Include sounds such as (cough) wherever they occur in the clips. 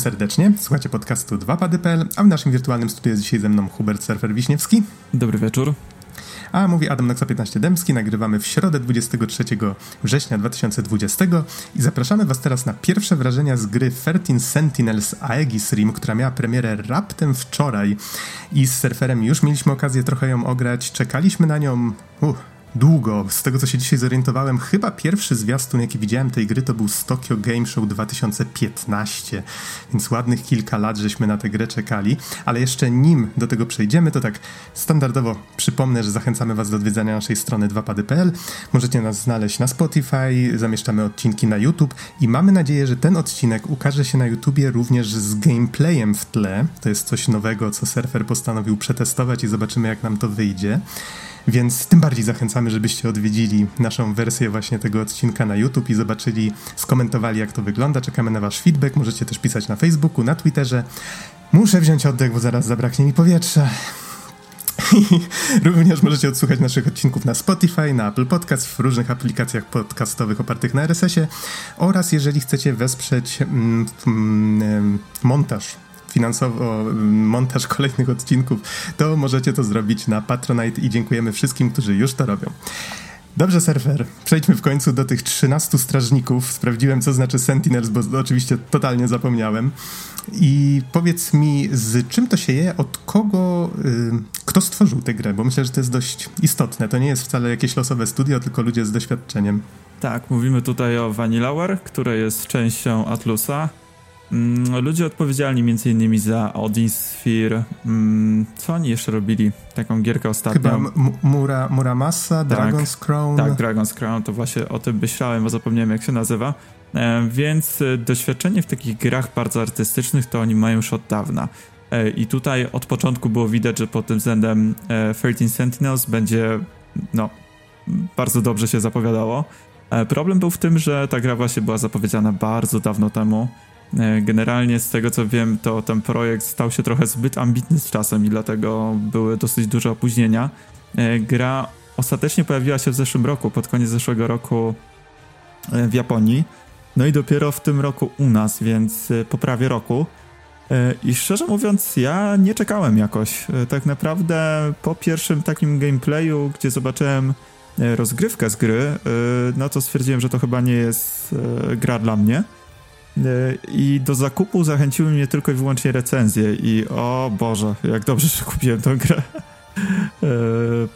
Serdecznie, słuchacie podcastu 2pady.pl, a w naszym wirtualnym studiu jest dzisiaj ze mną Hubert Surfer Wiśniewski. Dobry wieczór. A mówi Adam Noxa 15 Dębski, nagrywamy w środę 23 września 2020 i zapraszamy Was teraz na pierwsze wrażenia z gry 13 Sentinels Aegis Rim, która miała premierę raptem wczoraj. I z surferem już mieliśmy okazję trochę ją ograć, czekaliśmy na nią... Uh, długo. Z tego, co się dzisiaj zorientowałem, chyba pierwszy zwiastun, jaki widziałem tej gry, to był z Tokyo Game Show 2015, więc ładnych kilka lat żeśmy na tę grę czekali, ale jeszcze nim do tego przejdziemy, to tak standardowo przypomnę, że zachęcamy Was do odwiedzania naszej strony 2pady.pl. Możecie nas znaleźć na Spotify, zamieszczamy odcinki na YouTube i mamy nadzieję, że ten odcinek ukaże się na YouTubie również z gameplayem w tle. To jest coś nowego, co surfer postanowił przetestować i zobaczymy, jak nam to wyjdzie. Więc tym bardziej zachęcamy, żebyście odwiedzili naszą wersję właśnie tego odcinka na YouTube i zobaczyli, skomentowali jak to wygląda. Czekamy na wasz feedback. Możecie też pisać na Facebooku, na Twitterze. Muszę wziąć oddech, bo zaraz zabraknie mi powietrza. (laughs) Również możecie odsłuchać naszych odcinków na Spotify, na Apple Podcast, w różnych aplikacjach podcastowych opartych na RSS-ie oraz jeżeli chcecie wesprzeć mm, mm, montaż finansowo montaż kolejnych odcinków, to możecie to zrobić na Patronite i dziękujemy wszystkim, którzy już to robią. Dobrze, surfer. Przejdźmy w końcu do tych 13 strażników. Sprawdziłem, co znaczy Sentinels, bo oczywiście totalnie zapomniałem. I powiedz mi, z czym to się je, od kogo, y, kto stworzył tę grę? Bo myślę, że to jest dość istotne. To nie jest wcale jakieś losowe studio, tylko ludzie z doświadczeniem. Tak, mówimy tutaj o Vanillaware, które jest częścią Atlusa. Mm, ludzie odpowiedzialni między innymi za Odin Sphere. Mm, co oni jeszcze robili? Taką gierkę ostatnio. Chyba Mura, Muramasa, tak, Dragon's Crown. Tak, Dragon's Crown, to właśnie o tym myślałem, bo zapomniałem jak się nazywa. E, więc e, doświadczenie w takich grach bardzo artystycznych to oni mają już od dawna. E, I tutaj od początku było widać, że pod tym względem 13 Sentinels będzie, no, bardzo dobrze się zapowiadało. Problem był w tym, że ta gra właśnie była zapowiedziana bardzo dawno temu. E, generalnie z tego co wiem, to ten projekt stał się trochę zbyt ambitny z czasem i dlatego były dosyć duże opóźnienia. E, gra ostatecznie pojawiła się w zeszłym roku, pod koniec zeszłego roku e, w Japonii. No i dopiero w tym roku u nas, więc po prawie roku. I szczerze mówiąc, ja nie czekałem jakoś. Tak naprawdę po pierwszym takim gameplayu, gdzie zobaczyłem rozgrywkę z gry, no to stwierdziłem, że to chyba nie jest gra dla mnie. E, I do zakupu zachęciły mnie tylko i wyłącznie recenzje i o Boże, jak dobrze, że kupiłem tę grę. E,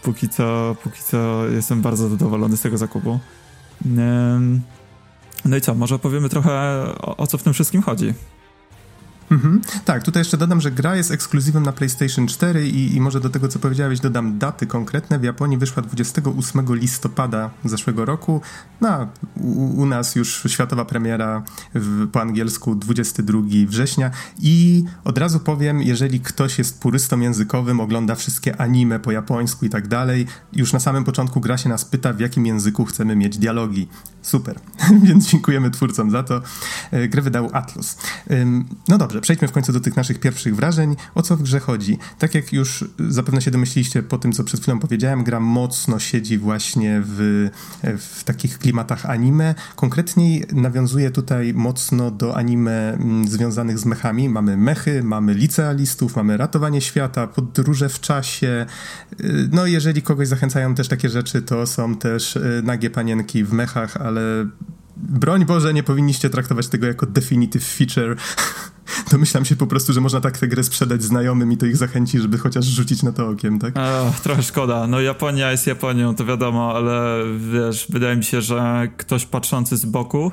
póki co, póki co jestem bardzo zadowolony z tego zakupu. No i co, może opowiemy trochę o, o co w tym wszystkim chodzi. Mhm. Tak, tutaj jeszcze dodam, że gra jest ekskluzywem na PlayStation 4 i, i, może do tego, co powiedziałeś, dodam daty konkretne. W Japonii wyszła 28 listopada zeszłego roku. No, u, u nas już światowa premiera w, po angielsku 22 września. I od razu powiem, jeżeli ktoś jest purystą językowym, ogląda wszystkie anime po japońsku i tak dalej, już na samym początku gra się nas pyta, w jakim języku chcemy mieć dialogi. Super, (laughs) więc dziękujemy twórcom za to. E, grę wydał Atlus. No dobrze, przejdźmy w końcu do tych naszych pierwszych wrażeń. O co w grze chodzi? Tak jak już zapewne się domyśliliście po tym, co przed chwilą powiedziałem, gra mocno siedzi właśnie w, w takich klimatach anime. Konkretniej nawiązuje tutaj mocno do anime mm, związanych z mechami. Mamy mechy, mamy licealistów, mamy ratowanie świata, podróże w czasie. No jeżeli kogoś zachęcają też takie rzeczy, to są też y, nagie panienki w mechach, ale broń Boże, nie powinniście traktować tego jako definitive feature. (laughs) Domyślam się po prostu, że można tak tę grę sprzedać znajomym i to ich zachęci, żeby chociaż rzucić na to okiem, tak? O, trochę szkoda. No Japonia jest Japonią, to wiadomo, ale wiesz, wydaje mi się, że ktoś patrzący z boku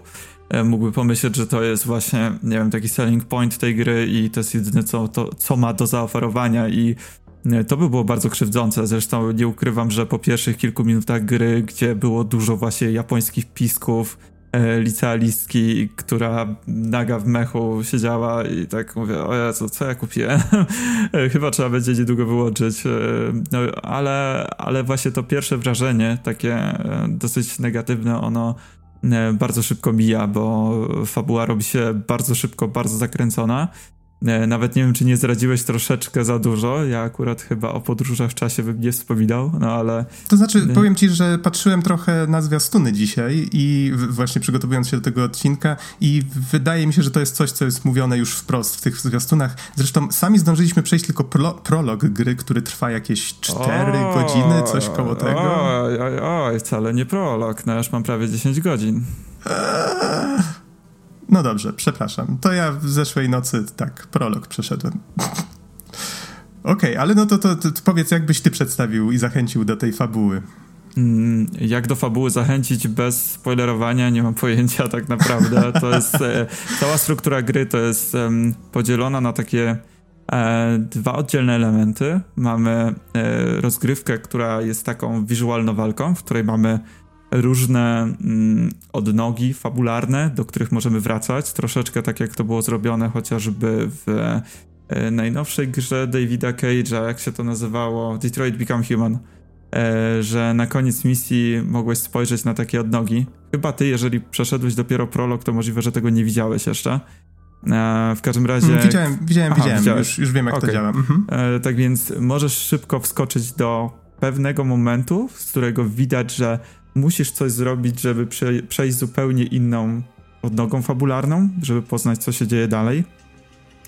e, mógłby pomyśleć, że to jest właśnie, nie wiem, taki selling point tej gry i to jest jedyne, co, to, co ma do zaoferowania i e, to by było bardzo krzywdzące. Zresztą nie ukrywam, że po pierwszych kilku minutach gry, gdzie było dużo właśnie japońskich pisków, E, licealistki, która naga w mechu siedziała i tak mówię, o Jezu, co ja kupiłem? (laughs) E, chyba trzeba będzie niedługo wyłączyć. E, no, ale, ale właśnie to pierwsze wrażenie, takie dosyć negatywne, ono bardzo szybko mija, bo fabuła robi się bardzo szybko, bardzo zakręcona. E, nawet nie wiem, czy nie zdradziłeś troszeczkę za dużo. Ja akurat chyba o podróżach w czasie bym nie wspominał, no ale. To znaczy, powiem ci, że patrzyłem trochę na zwiastuny dzisiaj i właśnie przygotowując się do tego odcinka, i wydaje mi się, że to jest coś, co jest mówione już wprost w tych zwiastunach. Zresztą sami zdążyliśmy przejść tylko pro, prolog gry, który trwa jakieś 4 o, godziny, coś koło tego. Oj, oj, oj, wcale nie prolog. No już mam prawie 10 godzin. Eee. No dobrze, przepraszam. To ja w zeszłej nocy tak, prolog przeszedłem. (laughs) Okej, okay, ale no to, to, to, powiedz, jak byś ty przedstawił i zachęcił do tej fabuły. Mm, jak do fabuły zachęcić bez spoilerowania, nie mam pojęcia tak naprawdę. To jest e, (laughs) cała struktura gry to jest e, podzielona na takie e, dwa oddzielne elementy. Mamy e, rozgrywkę, która jest taką wizualną walką, w której mamy różne mm, odnogi fabularne, do których możemy wracać. Troszeczkę tak jak to było zrobione chociażby w e, najnowszej grze Davida Cage'a, jak się to nazywało, Detroit Become Human, e, że na koniec misji mogłeś spojrzeć na takie odnogi. Chyba ty, jeżeli przeszedłeś dopiero prolog, to możliwe, że tego nie widziałeś jeszcze. E, w każdym razie. Mm, widziałem, widziałem, Aha, widziałem. Już, już wiem, jak okay. to działa. Mhm. tak więc możesz szybko wskoczyć do pewnego momentu, z którego widać, że musisz coś zrobić, żeby prze, przejść zupełnie inną odnogą fabularną, żeby poznać, co się dzieje dalej.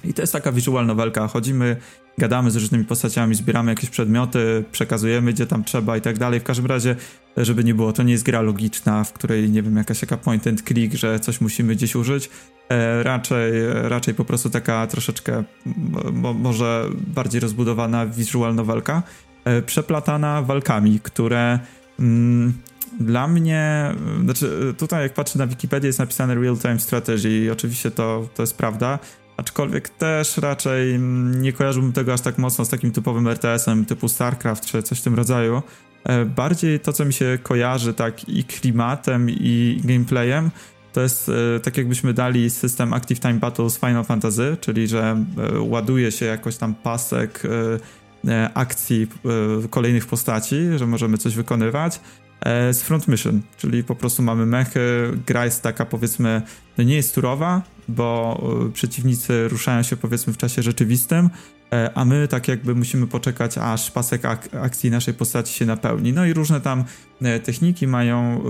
I to jest taka visual nowelka. Chodzimy, gadamy z różnymi postaciami, zbieramy jakieś przedmioty, przekazujemy gdzie tam trzeba i tak dalej. W każdym razie, żeby nie było, to nie jest gra logiczna, w której, nie wiem, jakaś jaka point and click, że coś musimy gdzieś użyć. E, raczej, raczej po prostu taka troszeczkę, mo, może bardziej rozbudowana visual nowelka, przeplatana walkami, które... Mm, dla mnie, znaczy tutaj jak patrzę na Wikipedię jest napisane real time strategy i oczywiście to, to jest prawda, aczkolwiek też raczej nie kojarzyłbym tego aż tak mocno z takim typowym RTS-em typu StarCraft czy coś w tym rodzaju. E, bardziej to, co mi się kojarzy tak i klimatem i gameplayem, to jest e, tak jakbyśmy dali system Active Time Battles Final Fantasy, czyli że e, ładuje się jakoś tam pasek akcji kolejnych postaci, że możemy coś wykonywać E, z Front Mission, czyli po prostu mamy mechy, gra jest taka powiedzmy, no nie jest turowa, bo e, przeciwnicy ruszają się powiedzmy w czasie rzeczywistym, e, a my tak jakby musimy poczekać, aż pasek ak akcji naszej postaci się napełni. No i różne tam techniki mają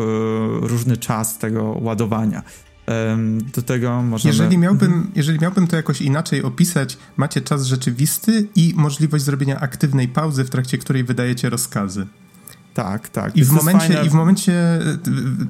różny czas tego ładowania. Do tego. Jeżeli miałbym, jeżeli miałbym to jakoś inaczej opisać, macie czas rzeczywisty i możliwość zrobienia aktywnej pauzy, w trakcie której wydajecie rozkazy. Tak, tak. I w, momencie, I w momencie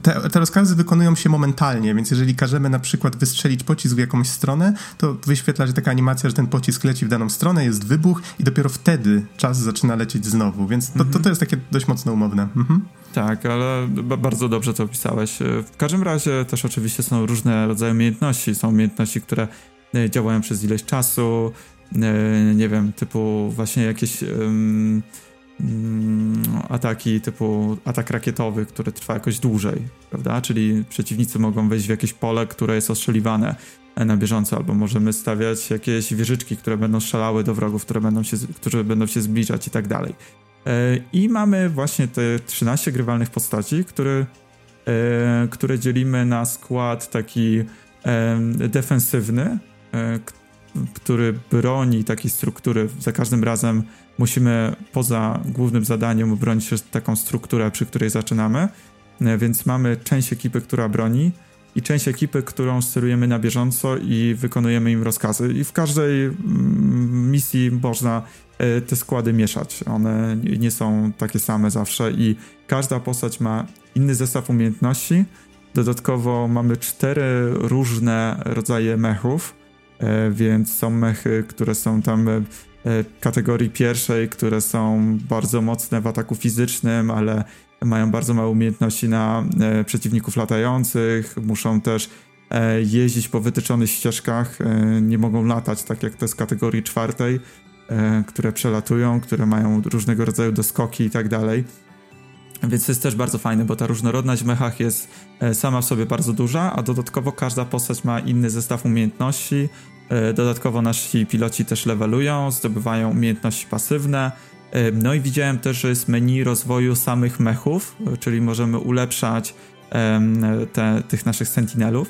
te, te, rozkazy wykonują się momentalnie, więc jeżeli każemy na przykład wystrzelić pocisk w jakąś stronę, to wyświetla się taka animacja, że ten pocisk leci w daną stronę, jest wybuch i dopiero wtedy czas zaczyna lecieć znowu, więc to, to, to mhm. jest takie dość mocno umowne. Mhm. Tak, ale bardzo dobrze to opisałeś. W każdym razie też oczywiście są różne rodzaje umiejętności. Są umiejętności, które e, działają przez ileś czasu, e, nie wiem, typu właśnie jakieś... Um, ataki typu atak rakietowy, który trwa jakoś dłużej, prawda? Czyli przeciwnicy mogą wejść w jakieś pole, które jest ostrzeliwane na bieżąco, albo możemy stawiać jakieś wieżyczki, które będą strzelały do wrogów, które będą się, którzy będą się zbliżać i tak dalej. E, I mamy właśnie te 13 grywalnych postaci, które, e, które dzielimy na skład taki defensywny, e, który broni takiej struktury za każdym razem musimy poza głównym zadaniem obronić taką strukturę, przy której zaczynamy. E, więc mamy część ekipy, która broni i część ekipy, którą sterujemy na bieżąco i wykonujemy im rozkazy. I w każdej mm, misji można e, te składy mieszać. One nie są takie same zawsze i każda postać ma inny zestaw umiejętności. Dodatkowo mamy cztery różne rodzaje mechów, e, więc są mechy, które są tam kategorii pierwszej, które są bardzo mocne w ataku fizycznym, ale mają bardzo małe umiejętności na e, przeciwników latających, muszą też e, jeździć po wytyczonych ścieżkach, nie mogą latać tak jak te z kategorii czwartej, które przelatują, które mają różnego rodzaju doskoki i tak dalej. Więc to jest też bardzo fajne, bo ta różnorodność w mechach jest sama w sobie bardzo duża, a dodatkowo każda postać ma inny zestaw umiejętności, E, dodatkowo nasi piloci też levelują, zdobywają umiejętności pasywne. E, no i widziałem też, że jest menu rozwoju samych mechów, czyli możemy ulepszać te, tych naszych sentinelów.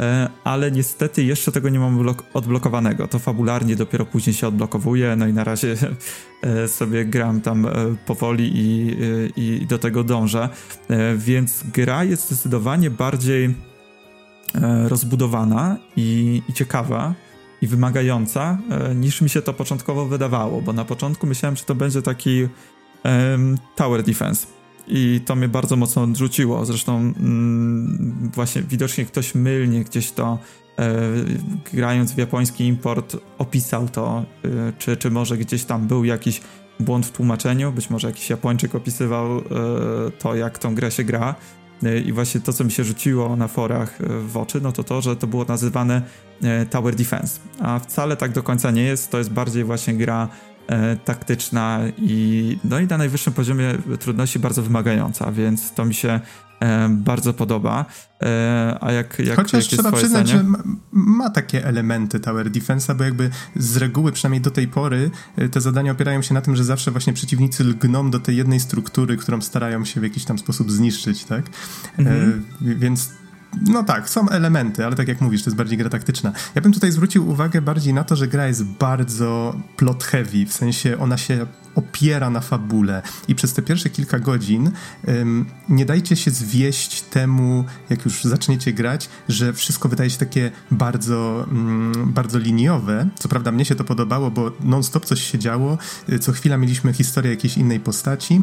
e, ale niestety jeszcze tego nie mam odblokowanego. To fabularnie dopiero później się odblokowuje, no i na razie (laughs) e, sobie gram tam powoli i, i do tego dążę. Więc gra jest zdecydowanie bardziej rozbudowana i, i ciekawa i wymagająca niż mi się to początkowo wydawało, bo na początku myślałem, że to będzie taki um, tower defense i to mnie bardzo mocno odrzuciło. Zresztą mm, właśnie widocznie ktoś mylnie gdzieś to e, grając w japoński import opisał to, e, czy, czy może gdzieś tam był jakiś błąd w tłumaczeniu, być może jakiś Japończyk opisywał e, to, jak tą grę się gra. E, I właśnie to, co mi się rzuciło na forach e, w oczy, no to to, że to było nazywane e, Tower Defense. A wcale tak do końca nie jest. To jest bardziej właśnie gra taktyczna i, no i na najwyższym poziomie trudności bardzo wymagająca, więc to mi się e, bardzo podoba. E, a jak, jak Chociaż jak trzeba przyznać, zdanie? że ma, ma, takie elementy Tower Defense'a, bo jakby z reguły, przynajmniej do tej pory, e, te zadania opierają się na tym, że zawsze właśnie przeciwnicy lgną do tej jednej struktury, którą starają się w jakiś tam sposób zniszczyć, tak? E, mhm. E, więc no tak, są elementy, ale tak jak mówisz, to jest bardziej gra taktyczna. Ja bym tutaj zwrócił uwagę bardziej na to, że gra jest bardzo plot heavy, w sensie ona się opiera na fabule i przez te pierwsze kilka godzin um, nie dajcie się zwieść temu, jak już zaczniecie grać, że wszystko wydaje się takie bardzo, um, bardzo liniowe. Co prawda mnie się to podobało, bo non-stop coś się działo, co chwila mieliśmy historię jakiejś innej postaci,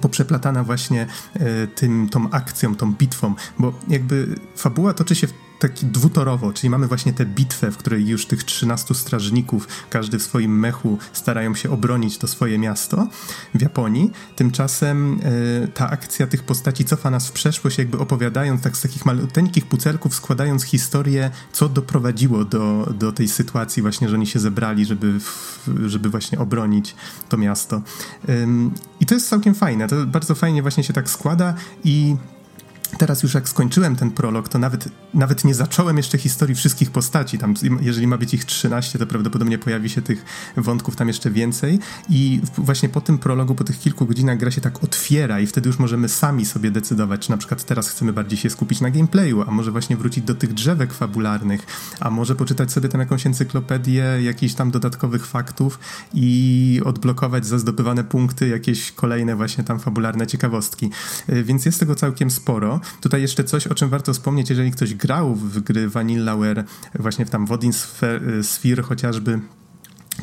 poprzeplatana właśnie e, tym, tą akcją, tą bitwą, bo jakby fabuła toczy się w taki dwutorowo, czyli mamy właśnie tę bitwę, w której już tych 13 strażników, każdy w swoim mechu starają się obronić to swoje miasto w Japonii. Tymczasem e, ta akcja tych postaci cofa nas w przeszłość, jakby opowiadając tak z takich maluteńkich pucelków, składając historię, co doprowadziło do, do tej sytuacji właśnie, że oni się zebrali, żeby, żeby właśnie obronić to miasto. I to jest całkiem fajne, to bardzo fajnie właśnie się tak składa i Teraz już jak skończyłem ten prolog, to nawet, nawet nie zacząłem jeszcze historii wszystkich postaci. Tam, jeżeli ma być ich 13, to prawdopodobnie pojawi się tych wątków tam jeszcze więcej. I właśnie po tym prologu, po tych kilku godzinach gra się tak otwiera i wtedy już możemy sami sobie decydować, czy na przykład teraz chcemy bardziej się skupić na gameplayu, a może właśnie wrócić do tych drzewek fabularnych, a może poczytać sobie tam jakąś encyklopedię jakichś tam dodatkowych faktów i odblokować za zdobywane punkty jakieś kolejne właśnie tam fabularne ciekawostki. Y, więc jest tego całkiem sporo. Tutaj jeszcze coś, o czym warto wspomnieć, jeżeli ktoś grał w gry Vanillaware, właśnie w tam Wodin Sphere chociażby,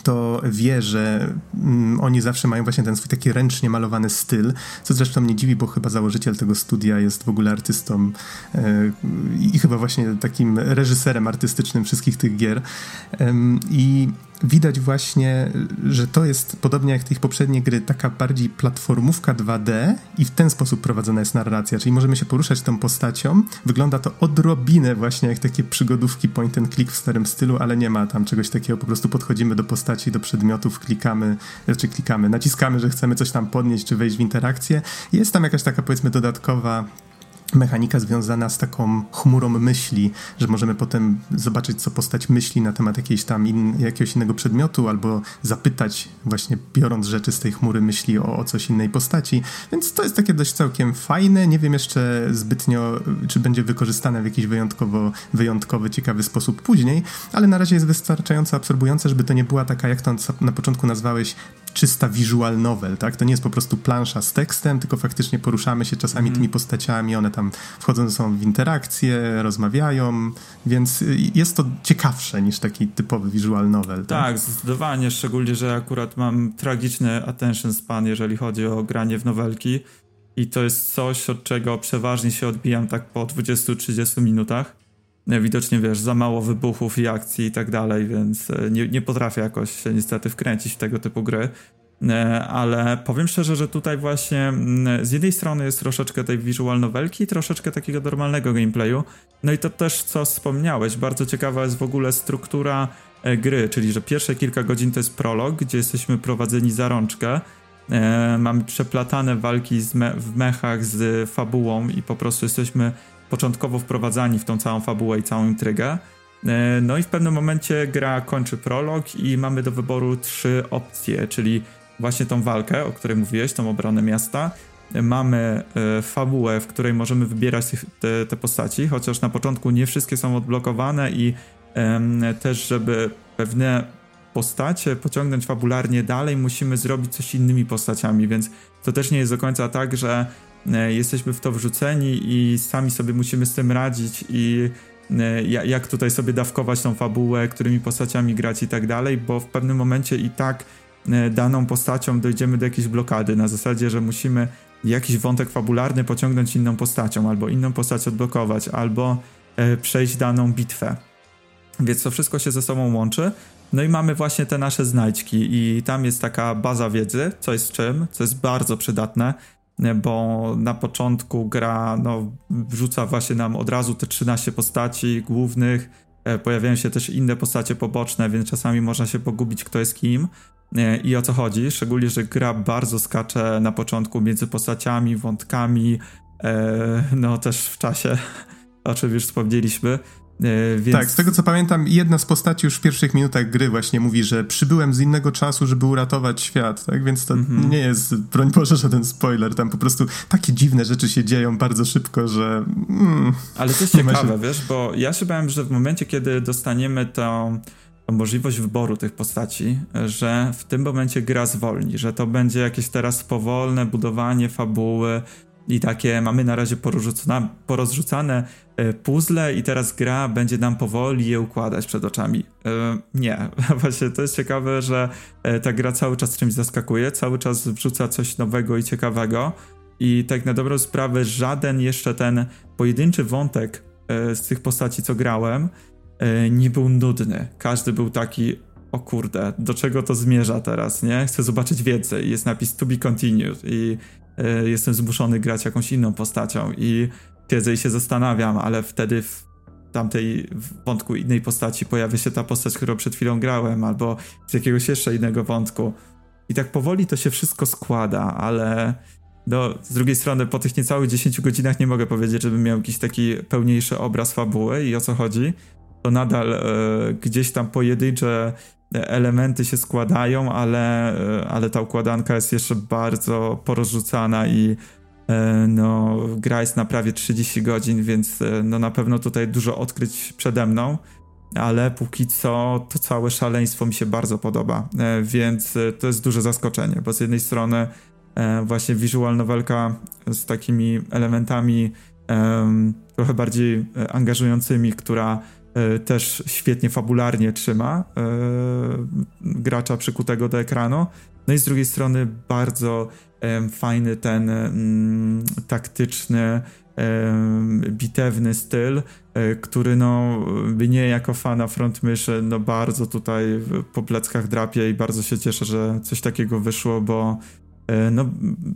to wie, że mm, oni zawsze mają właśnie ten swój taki ręcznie malowany styl, co zresztą mnie dziwi, bo chyba założyciel tego studia jest w ogóle artystą e, i chyba właśnie takim reżyserem artystycznym wszystkich tych gier. I widać właśnie, że to jest podobnie jak tych poprzednie gry, taka bardziej platformówka 2D i w ten sposób prowadzona jest narracja, czyli możemy się poruszać tą postacią. Wygląda to odrobinę właśnie jak takie przygodówki point and click w starym stylu, ale nie ma tam czegoś takiego, po prostu podchodzimy do postaci, do przedmiotów, klikamy, czy znaczy klikamy, naciskamy, że chcemy coś tam podnieść, czy wejść w interakcję. Jest tam jakaś taka powiedzmy dodatkowa mechanika związana z taką chmurą myśli, że możemy potem zobaczyć, co postać myśli na temat jakiejś tam in, jakiegoś innego przedmiotu, albo zapytać, właśnie biorąc rzeczy z tej chmury myśli o, o coś innej postaci. Więc to jest takie dość całkiem fajne. Nie wiem jeszcze zbytnio, czy będzie wykorzystane w jakiś wyjątkowo, wyjątkowy, ciekawy sposób później, ale na razie jest wystarczająco absorbujące, żeby to nie była taka, jak to na początku nazwałeś, czysta visual novel, tak? To nie jest po prostu plansza z tekstem, tylko faktycznie poruszamy się czasami mm. tymi postaciami, one tam wchodzą sobą w interakcje, rozmawiają, więc jest to ciekawsze niż taki typowy visual novel. Tak, tak zdecydowanie, szczególnie, że akurat mam tragiczny attention span, jeżeli chodzi o granie w nowelki i to jest coś, od czego przeważnie się odbijam tak po 20-30 minutach. Widocznie, wiesz, za mało wybuchów i akcji i tak dalej, więc e, nie, nie potrafię jakoś się niestety wkręcić w tego typu gry. E, ale powiem szczerze, że tutaj właśnie mm, z jednej strony jest troszeczkę tej visual novelki, troszeczkę takiego normalnego gameplayu. No i to też, co wspomniałeś, bardzo ciekawa jest w ogóle struktura e, gry, czyli że pierwsze kilka godzin to jest prolog, gdzie jesteśmy prowadzeni za rączkę. Mamy przeplatane walki me w mechach z fabułą i po prostu jesteśmy początkowo wprowadzani w tą całą fabułę i całą intrygę. No i w pewnym momencie gra kończy prolog i mamy do wyboru trzy opcje, czyli właśnie tą walkę, o której mówiłeś, tą obronę miasta, mamy e, fabułę, w której możemy wybierać te, te postaci, chociaż na początku nie wszystkie są odblokowane i też, żeby pewne postacie pociągnąć fabularnie dalej, musimy zrobić coś innymi postaciami, więc to też nie jest do końca tak, że e, jesteśmy w to wrzuceni i sami sobie musimy z tym radzić i e, jak tutaj sobie dawkować tą fabułę, którymi postaciami grać i tak dalej, bo w pewnym momencie i tak e, daną postacią dojdziemy do jakiejś blokady, na zasadzie, że musimy jakiś wątek fabularny pociągnąć inną postacią, albo inną postać odblokować, albo przejść daną bitwę. Więc to wszystko się ze sobą łączy. No i mamy właśnie te nasze znajdźki i tam jest taka baza wiedzy, co jest czym, co jest bardzo przydatne, bo na początku gra no, wrzuca właśnie nam od razu te 13 postaci głównych, e, pojawiają się też inne postacie poboczne, więc czasami można się pogubić kto jest kim. E, i o co chodzi, szczególnie, że gra bardzo skacze na początku między postaciami, wątkami, e, no też w czasie, (laughs) o czym już wspomnieliśmy, więc... Tak, z tego co pamiętam, jedna z postaci już w pierwszych minutach gry właśnie mówi, że przybyłem z innego czasu, żeby uratować świat, tak? Więc to mm-hmm. nie jest, broń Boże, żaden spoiler. Tam po prostu takie dziwne rzeczy się dzieją bardzo szybko, że... Mm, Ale to jest ciekawe, się... wiesz, bo ja się bałem, że w momencie, kiedy dostaniemy tą możliwość wyboru tych postaci, że w tym momencie gra zwolni, że to będzie jakieś teraz powolne budowanie fabuły, i takie mamy na razie porozrzucane e, puzzle i teraz gra będzie nam powoli je układać przed oczami. E, nie, (laughs) właśnie to jest ciekawe, że e, ta gra cały czas czymś zaskakuje, cały czas wrzuca coś nowego i ciekawego i tak na dobrą sprawę żaden jeszcze ten pojedynczy wątek z tych postaci, co grałem, nie był nudny. Każdy był taki, o kurde, do czego to zmierza teraz, nie? Chcę zobaczyć więcej. Jest napis to be continued i E, jestem zmuszony grać jakąś inną postacią i siedzę i się zastanawiam, ale wtedy w tamtej wątku innej postaci pojawia się ta postać, którą przed chwilą grałem, albo z jakiegoś jeszcze innego wątku. I tak powoli to się wszystko składa, ale no, z drugiej strony po tych niecałych 10 godzinach nie mogę powiedzieć, żebym miał jakiś taki pełniejszy obraz fabuły i o co chodzi. To nadal e, gdzieś tam pojedyncze elementy się składają, ale, e, ale ta układanka jest jeszcze bardzo porozrzucana i no, gra jest na prawie 30 godzin, więc e, no, na pewno tutaj dużo odkryć przede mną, ale póki co to całe szaleństwo mi się bardzo podoba, więc to jest duże zaskoczenie, bo z jednej strony właśnie visual novelka z takimi elementami trochę bardziej angażującymi, która E, też świetnie fabularnie trzyma e, gracza przykutego do ekranu. No i z drugiej strony bardzo fajny ten mm, taktyczny, bitewny styl, e, który no mnie jako fana front myszy no bardzo tutaj po pleckach drapie i bardzo się cieszę, że coś takiego wyszło, bo no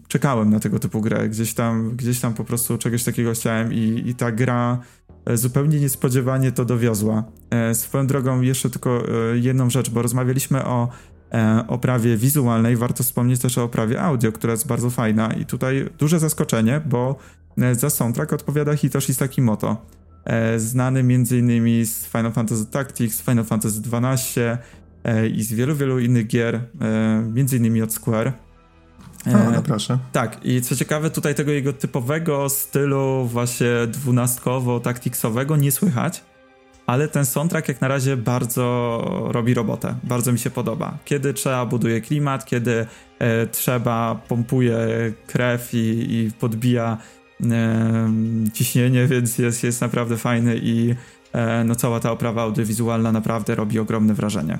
czekałem na tego typu grę, gdzieś tam, gdzieś tam po prostu czegoś takiego chciałem i, i ta gra E, zupełnie niespodziewanie to dowiozła. E, swoją drogą jeszcze tylko e, jedną rzecz, bo rozmawialiśmy o oprawie wizualnej, warto wspomnieć też o oprawie audio, która jest bardzo fajna i tutaj duże zaskoczenie, bo za soundtrack odpowiada Hitoshi Sakimoto, znany m.in. z Final Fantasy Tactics, Final Fantasy XII i z wielu, wielu innych gier, m.in. od Square. O, no proszę. Tak, i co ciekawe, tutaj tego jego typowego stylu właśnie dwunastkowo-taktiksowego nie słychać, ale ten soundtrack jak na razie bardzo robi robotę, bardzo mi się podoba. Kiedy trzeba, buduje klimat, kiedy e, trzeba, pompuje krew i, i podbija e, ciśnienie, więc jest, jest naprawdę fajny i e, no, cała ta oprawa audiowizualna naprawdę robi ogromne wrażenie.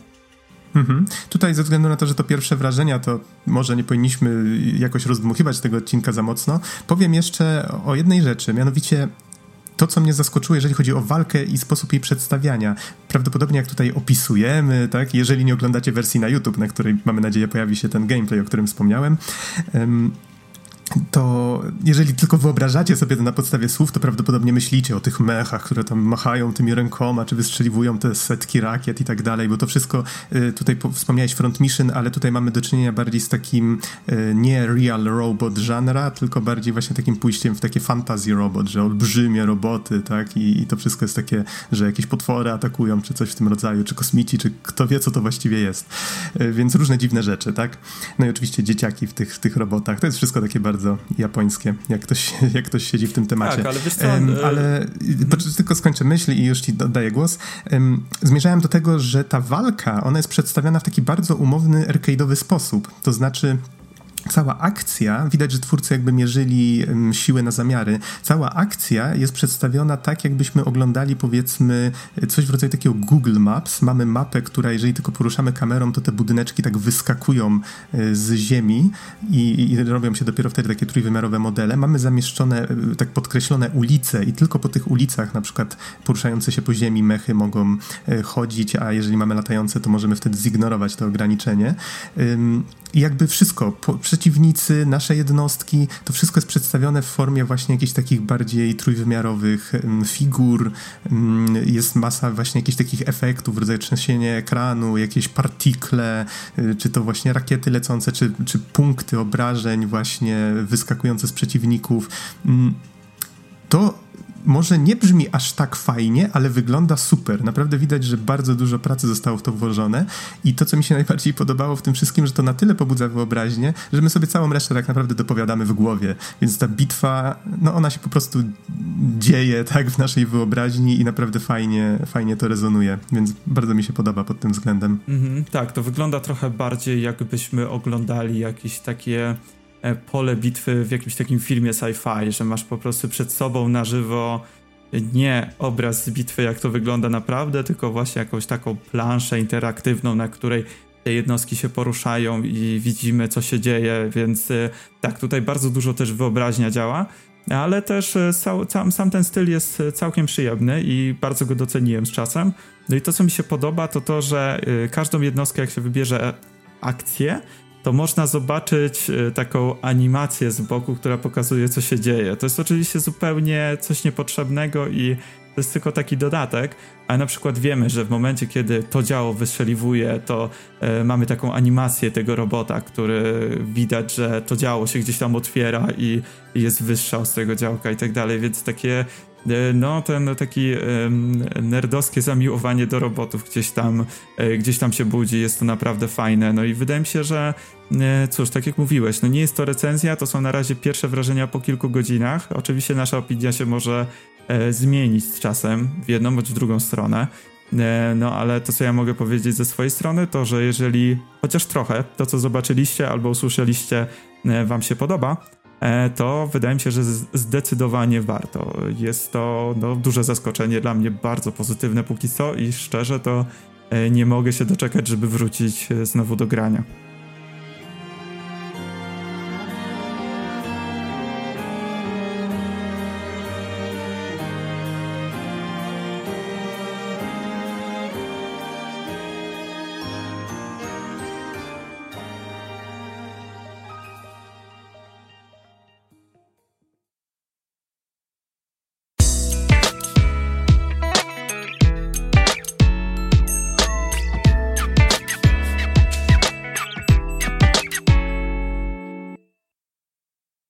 Mhm. Tutaj ze względu na to, że to pierwsze wrażenia, to może nie powinniśmy jakoś rozdmuchiwać tego odcinka za mocno. Powiem jeszcze o jednej rzeczy, mianowicie to, co mnie zaskoczyło, jeżeli chodzi o walkę i sposób jej przedstawiania. Prawdopodobnie jak tutaj opisujemy, tak, jeżeli nie oglądacie wersji na YouTube, na której mamy nadzieję pojawi się ten gameplay, o którym wspomniałem, to jeżeli tylko wyobrażacie sobie to na podstawie słów, to prawdopodobnie myślicie o tych mechach, które tam machają tymi rękoma, czy wystrzeliwują te setki rakiet i tak dalej, bo to wszystko, y, tutaj wspomniałeś Front Mission, ale tutaj mamy do czynienia bardziej z takim y, nie real robot żanra, tylko bardziej właśnie takim pójściem w takie fantasy robot, że olbrzymie roboty, tak, i, i to wszystko jest takie, że jakieś potwory atakują, czy coś w tym rodzaju, czy kosmici, czy kto wie, co to właściwie jest. Y, więc różne dziwne rzeczy, tak. No i oczywiście dzieciaki w tych, w tych robotach, to jest wszystko takie bardzo bardzo japońskie, jak ktoś, (laughs) jak ktoś siedzi w tym temacie. Tak, ale wiesz co, um, ale tylko skończę myśl i już ci oddaję głos. Um, zmierzałem do tego, że ta walka, ona jest przedstawiana w taki bardzo umowny, arcade'owy sposób. To znaczy cała akcja, widać, że twórcy jakby mierzyli siłę na zamiary, cała akcja jest przedstawiona tak, jakbyśmy oglądali powiedzmy coś w rodzaju takiego Google Maps. Mamy mapę, która jeżeli tylko poruszamy kamerą, to te budyneczki tak wyskakują e, z ziemi i, i robią się dopiero wtedy takie trójwymiarowe modele. Mamy zamieszczone, e, tak podkreślone ulice i tylko po tych ulicach na przykład poruszające się po ziemi mechy mogą e, chodzić, a jeżeli mamy latające, to możemy wtedy zignorować to ograniczenie. I jakby wszystko, przeciwnicy, nasze jednostki, to wszystko jest przedstawione w formie właśnie jakichś takich bardziej trójwymiarowych figur. Jest masa właśnie jakichś takich efektów, rodzaj trzęsienie ekranu, jakieś partikle, y, czy to właśnie rakiety lecące, czy, czy punkty obrażeń właśnie wyskakujące z przeciwników. To może nie brzmi aż tak fajnie, ale wygląda super. Naprawdę widać, że bardzo dużo pracy zostało w to włożone i to, co mi się najbardziej podobało w tym wszystkim, że to na tyle pobudza wyobraźnię, że my sobie całą resztę tak naprawdę dopowiadamy w głowie. Więc ta bitwa, no ona się po prostu dzieje tak w naszej wyobraźni i naprawdę fajnie, fajnie to rezonuje, więc bardzo mi się podoba pod tym względem. Mhm, tak, to wygląda trochę bardziej jakbyśmy oglądali jakieś takie pole bitwy w jakimś takim filmie sci-fi, że masz po prostu przed sobą na żywo nie obraz z bitwy, jak to wygląda naprawdę, tylko właśnie jakąś taką planszę interaktywną, na której te jednostki się poruszają i widzimy, co się dzieje, więc e, tak, tutaj bardzo dużo też wyobraźnia działa, ale też e, sam, sam ten styl jest całkiem przyjemny i bardzo go doceniłem z czasem. No i to, co mi się podoba, to to, że każdą jednostkę, jak się wybierze akcję, to można zobaczyć e, taką animację z boku, która pokazuje, co się dzieje. To jest oczywiście zupełnie coś niepotrzebnego i to jest tylko taki dodatek, ale na przykład wiemy, że w momencie, kiedy to działo wystrzeliwuje, to e, mamy taką animację tego robota, który widać, że to działo się gdzieś tam otwiera i, i jest wystrzał z tego działka i tak dalej, więc takie no ten taki nerdowskie zamiłowanie do robotów gdzieś tam, e, gdzieś tam się budzi, jest to naprawdę fajne. No i wydaje mi się, że e, cóż, tak jak mówiłeś, no nie jest to recenzja, to są na razie pierwsze wrażenia po kilku godzinach. Oczywiście nasza opinia się może zmienić z czasem w jedną bądź w drugą stronę. No, ale to, co ja mogę powiedzieć ze swojej strony, to że jeżeli chociaż trochę to, co zobaczyliście albo usłyszeliście, Wam się podoba, E, to wydaje mi się, że zdecydowanie warto. Jest to no, duże zaskoczenie dla mnie, bardzo pozytywne póki co i szczerze to e, nie mogę się doczekać, żeby wrócić e, znowu do grania.